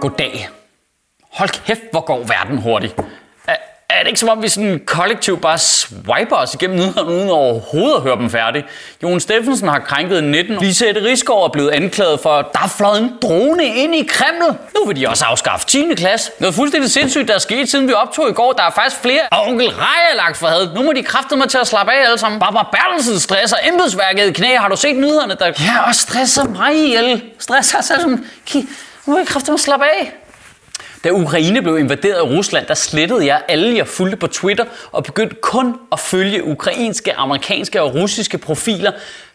Goddag. Hold kæft, hvor går verden hurtigt. Er, er det ikke som om, vi sådan kollektivt bare swiper os igennem nyhederne uden overhovedet at høre dem færdig? Jon Steffensen har krænket 19. Lisette Rigsgaard er blevet anklaget for, at der er fløjet en drone ind i Kreml. Nu vil de også afskaffe 10. klasse. Noget fuldstændig sindssygt, der er sket, siden vi optog i går. Der er faktisk flere. Og onkel Rej er lagt for had. Nu må de kræfte mig til at slappe af alle sammen. Barbara Bertelsen stresser embedsværket i knæ. Har du set nyhederne? Der... Ja, og stresser mig ihjel. Stresser sig som... Nu er jeg kræfte mig slappe af. Da Ukraine blev invaderet af Rusland, der slettede jeg alle, jeg fulgte på Twitter, og begyndte kun at følge ukrainske, amerikanske og russiske profiler,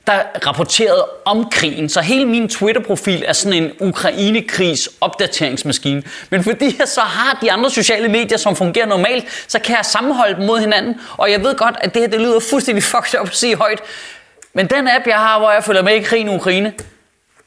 der rapporterede om krigen. Så hele min Twitter-profil er sådan en Ukraine-krigs opdateringsmaskine. Men fordi jeg så har de andre sociale medier, som fungerer normalt, så kan jeg sammenholde dem mod hinanden. Og jeg ved godt, at det her det lyder fuldstændig fucked up at sige højt. Men den app, jeg har, hvor jeg følger med i krigen i Ukraine,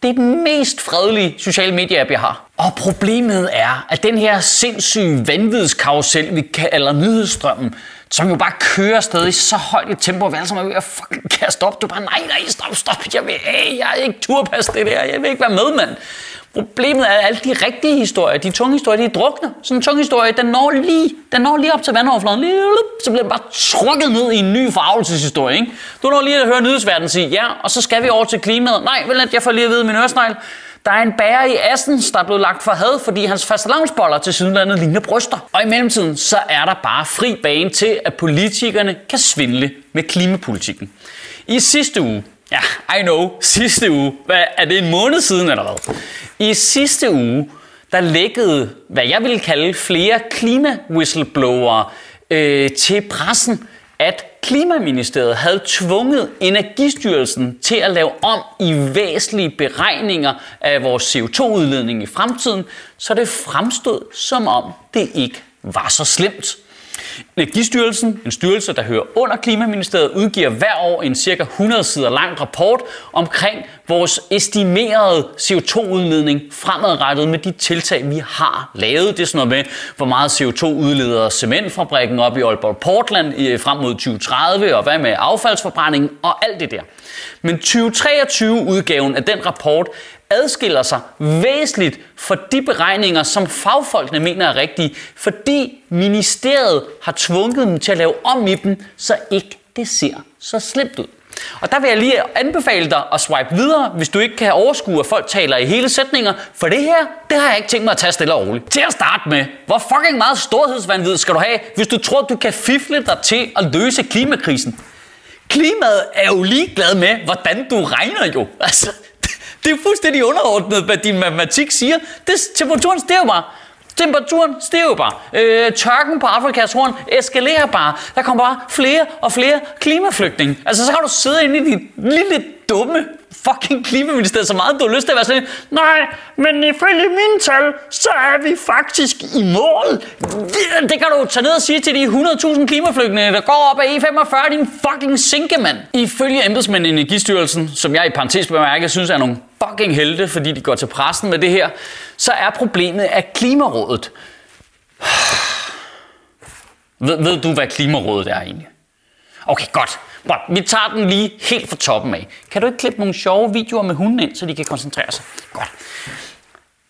det er den mest fredelige sociale medie-app, jeg har. Og problemet er, at den her sindssyge vanvidskarusel, vi kalder nyhedsstrømmen, som jo bare kører stadig så højt i tempo, at vi alle sammen er ved at fucking kaste op. Du er bare, nej, nej, stop, stop, jeg vil, hey, jeg er ikke turpas det der, jeg vil ikke være med, mand. Problemet er, at alle de rigtige historier, de tunge historier, de er drukne. Sådan en tung historie, den når lige, den når lige op til vandoverfladen, lige, så bliver den bare trukket ned i en ny farvelseshistorie. Ikke? Du når lige at høre nyhedsverdenen sige, ja, og så skal vi over til klimaet. Nej, vel jeg får lige at vide min øresnegl. Der er en bærer i Assens, der er blevet lagt for had, fordi hans fastelavnsboller til sydenlandet ligner bryster. Og i mellemtiden, så er der bare fri bane til, at politikerne kan svindle med klimapolitikken. I sidste uge, ja, I know, sidste uge, hvad, er det en måned siden eller hvad? I sidste uge, der lækkede, hvad jeg vil kalde flere klima-whistleblowere øh, til pressen, at Klimaministeriet havde tvunget Energistyrelsen til at lave om i væsentlige beregninger af vores CO2-udledning i fremtiden, så det fremstod som om det ikke var så slemt. Energistyrelsen, en styrelse, der hører under Klimaministeriet, udgiver hver år en cirka 100 sider lang rapport omkring vores estimerede CO2-udledning fremadrettet med de tiltag, vi har lavet. Det er sådan noget med, hvor meget CO2 udleder cementfabrikken op i Aalborg Portland frem mod 2030, og hvad med affaldsforbrændingen og alt det der. Men 2023-udgaven af den rapport adskiller sig væsentligt fra de beregninger, som fagfolkene mener er rigtige, fordi ministeriet har tvunget dem til at lave om i dem, så ikke det ser så slemt ud. Og der vil jeg lige anbefale dig at swipe videre, hvis du ikke kan overskue, at folk taler i hele sætninger. For det her, det har jeg ikke tænkt mig at tage stille og roligt. Til at starte med, hvor fucking meget storhedsvandvid skal du have, hvis du tror, du kan fifle dig til at løse klimakrisen? Klimaet er jo ligeglad med, hvordan du regner jo. Altså, det er fuldstændig underordnet, hvad din matematik siger. Det, temperaturen stiger bare. Temperaturen stiger bare. Øh, tørken på Afrikas horn eskalerer bare. Der kommer bare flere og flere klimaflygtninge. Altså, så kan du sidde inde i dit lille dumme fucking klimaministeriet så meget, du har lyst til at være sådan Nej, men ifølge mine tal, så er vi faktisk i mål. Det, det kan du tage ned og sige til de 100.000 klimaflygtninge, der går op ad E45, din fucking sinkemand. Ifølge embedsmænd i Energistyrelsen, som jeg i parentes bemærket synes er nogle fucking helte, fordi de går til pressen med det her, så er problemet, at Klimarådet... Ved, ved du, hvad Klimarådet er egentlig? Okay, godt. Bra, Vi tager den lige helt fra toppen af. Kan du ikke klippe nogle sjove videoer med hunden ind, så de kan koncentrere sig? Godt.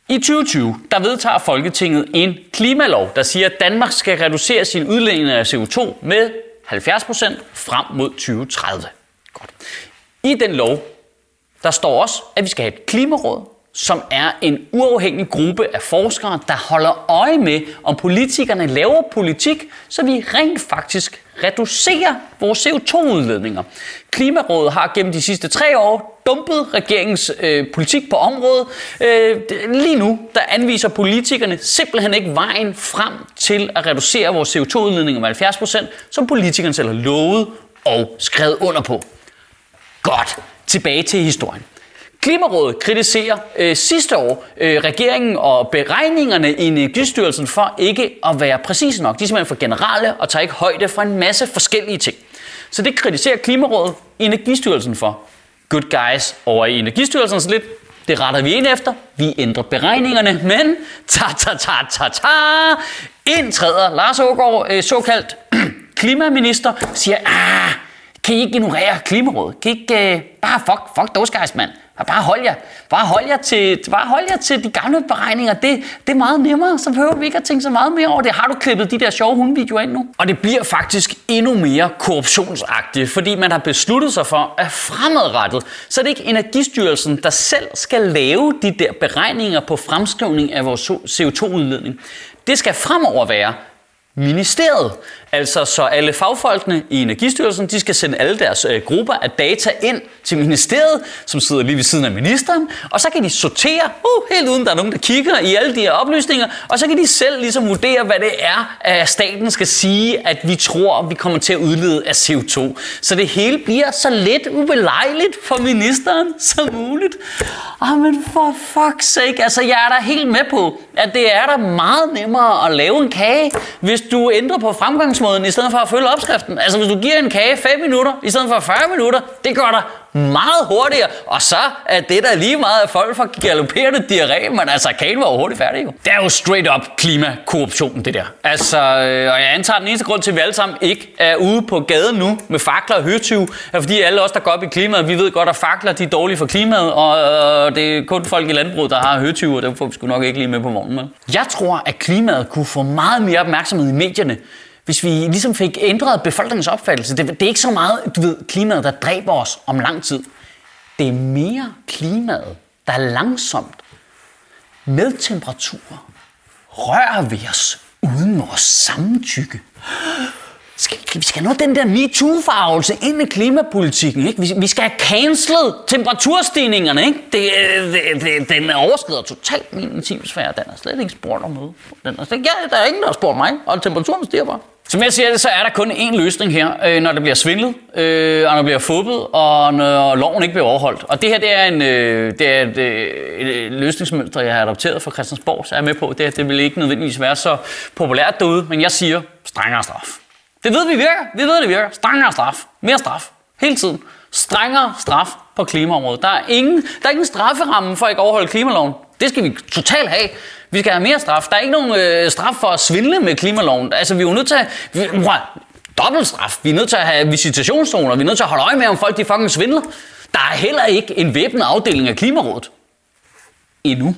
I 2020, der vedtager Folketinget en klimalov, der siger, at Danmark skal reducere sin udledning af CO2 med 70% frem mod 2030. Godt. I den lov, der står også, at vi skal have et klimaråd, som er en uafhængig gruppe af forskere, der holder øje med, om politikerne laver politik, så vi rent faktisk reducerer vores CO2-udledninger. Klimarådet har gennem de sidste tre år dumpet regeringens øh, politik på området. Øh, lige nu der anviser politikerne simpelthen ikke vejen frem til at reducere vores CO2-udledninger med 70%, som politikerne selv har lovet og skrevet under på. Godt, tilbage til historien. Klimarådet kritiserer øh, sidste år øh, regeringen og beregningerne i Energistyrelsen for ikke at være præcise nok. De er simpelthen for generelle og tager ikke højde for en masse forskellige ting. Så det kritiserer Klimarådet Energistyrelsen for. Good guys over i Energistyrelsen så lidt. Det retter vi ind efter. Vi ændrer beregningerne, men ta ta ta ta ta indtræder Lars Ågaard, øh, såkaldt klimaminister, siger, ah, kan I ikke ignorere Klimarådet? Kan I ikke uh, bare fuck, fuck those guys, mand? Bare hold jer. Bare hold jer til, bare hold jer til de gamle beregninger. Det, det er meget nemmere, så behøver vi ikke at tænke så meget mere over det. Har du klippet de der sjove hundevideoer ind nu? Og det bliver faktisk endnu mere korruptionsagtigt, fordi man har besluttet sig for, at fremadrettet, så er det ikke Energistyrelsen, der selv skal lave de der beregninger på fremskrivning af vores CO2-udledning. Det skal fremover være ministeriet. Altså så alle fagfolkene i Energistyrelsen, de skal sende alle deres øh, grupper af data ind til ministeriet, som sidder lige ved siden af ministeren, og så kan de sortere, uh, helt uden der er nogen, der kigger i alle de her oplysninger, og så kan de selv ligesom vurdere, hvad det er, at staten skal sige, at vi tror, vi kommer til at udlede af CO2. Så det hele bliver så lidt ubelejligt for ministeren som muligt. Ah, men for fuck's sake, altså jeg er da helt med på, at det er da meget nemmere at lave en kage, hvis du ændrer på fremgangsmåden i stedet for at følge opskriften. Altså hvis du giver en kage 5 minutter i stedet for 40 minutter, det gør dig meget hurtigere. Og så er det der lige meget, at folk får galopperende diarré, men altså kagen var jo hurtigt færdig jo. Det er jo straight up klimakorruption, det der. Altså, øh, og jeg antager, den eneste grund til, at vi alle sammen ikke er ude på gaden nu med fakler og hørtyv, er fordi alle os, der går op i klimaet, vi ved godt, at fakler de er dårlige for klimaet, og øh, det er kun folk i landbruget, der har hørtyv, og dem får vi sgu nok ikke lige med på morgenen. Jeg tror, at klimaet kunne få meget mere opmærksomhed i medierne, hvis vi ligesom fik ændret befolkningens opfattelse. Det, det er ikke så meget, du ved, klimaet, der dræber os om lang tid. Det er mere klimaet, der langsomt med temperaturer rører ved os uden vores samtykke. Skal, vi skal nå den der MeToo-farvelse ind i klimapolitikken. Ikke? Vi, vi skal have cancelet temperaturstigningerne. Ikke? Det, det, det, den overskrider totalt min intimsfære. Den er slet ikke spurgt om noget. Den er slet, ja, der er ingen, der har spurgt mig, og temperaturen stiger bare. Som jeg siger det, så er der kun én løsning her, øh, når der bliver svindlet, øh, og når der bliver fubbet, og når loven ikke bliver overholdt. Og det her det er, en, øh, det er et, øh, et løsningsmønster, jeg har adopteret fra Christiansborg, så jeg er med på. Det, det vil ikke nødvendigvis være så populært derude, men jeg siger strengere straf. Det ved vi virker. Vi ved, det virker. Strengere straf. Mere straf. Hele tiden. Strengere straf på klimaområdet. Der er ingen, der er ingen strafferamme for at ikke overholde klimaloven. Det skal vi totalt have. Vi skal have mere straf. Der er ikke nogen øh, straf for at svindle med klimaloven. Altså, vi er jo nødt til at... Vi, dobbelt straf. Vi er nødt til at have visitationszoner. Vi er nødt til at holde øje med, om folk de fucking svindler. Der er heller ikke en væbnet afdeling af Klimarådet. Endnu.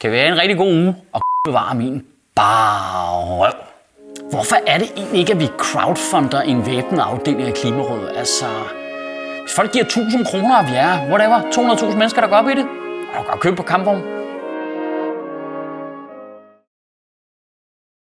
Kan vi have en rigtig god uge og bevare min bare røv. Hvorfor er det egentlig ikke, at vi crowdfunder en væbnet afdeling af Klimarådet? Altså, hvis folk giver 1000 kroner, og vi er, whatever, 200.000 mennesker, der går op i det, og du kan købe på kampvogn,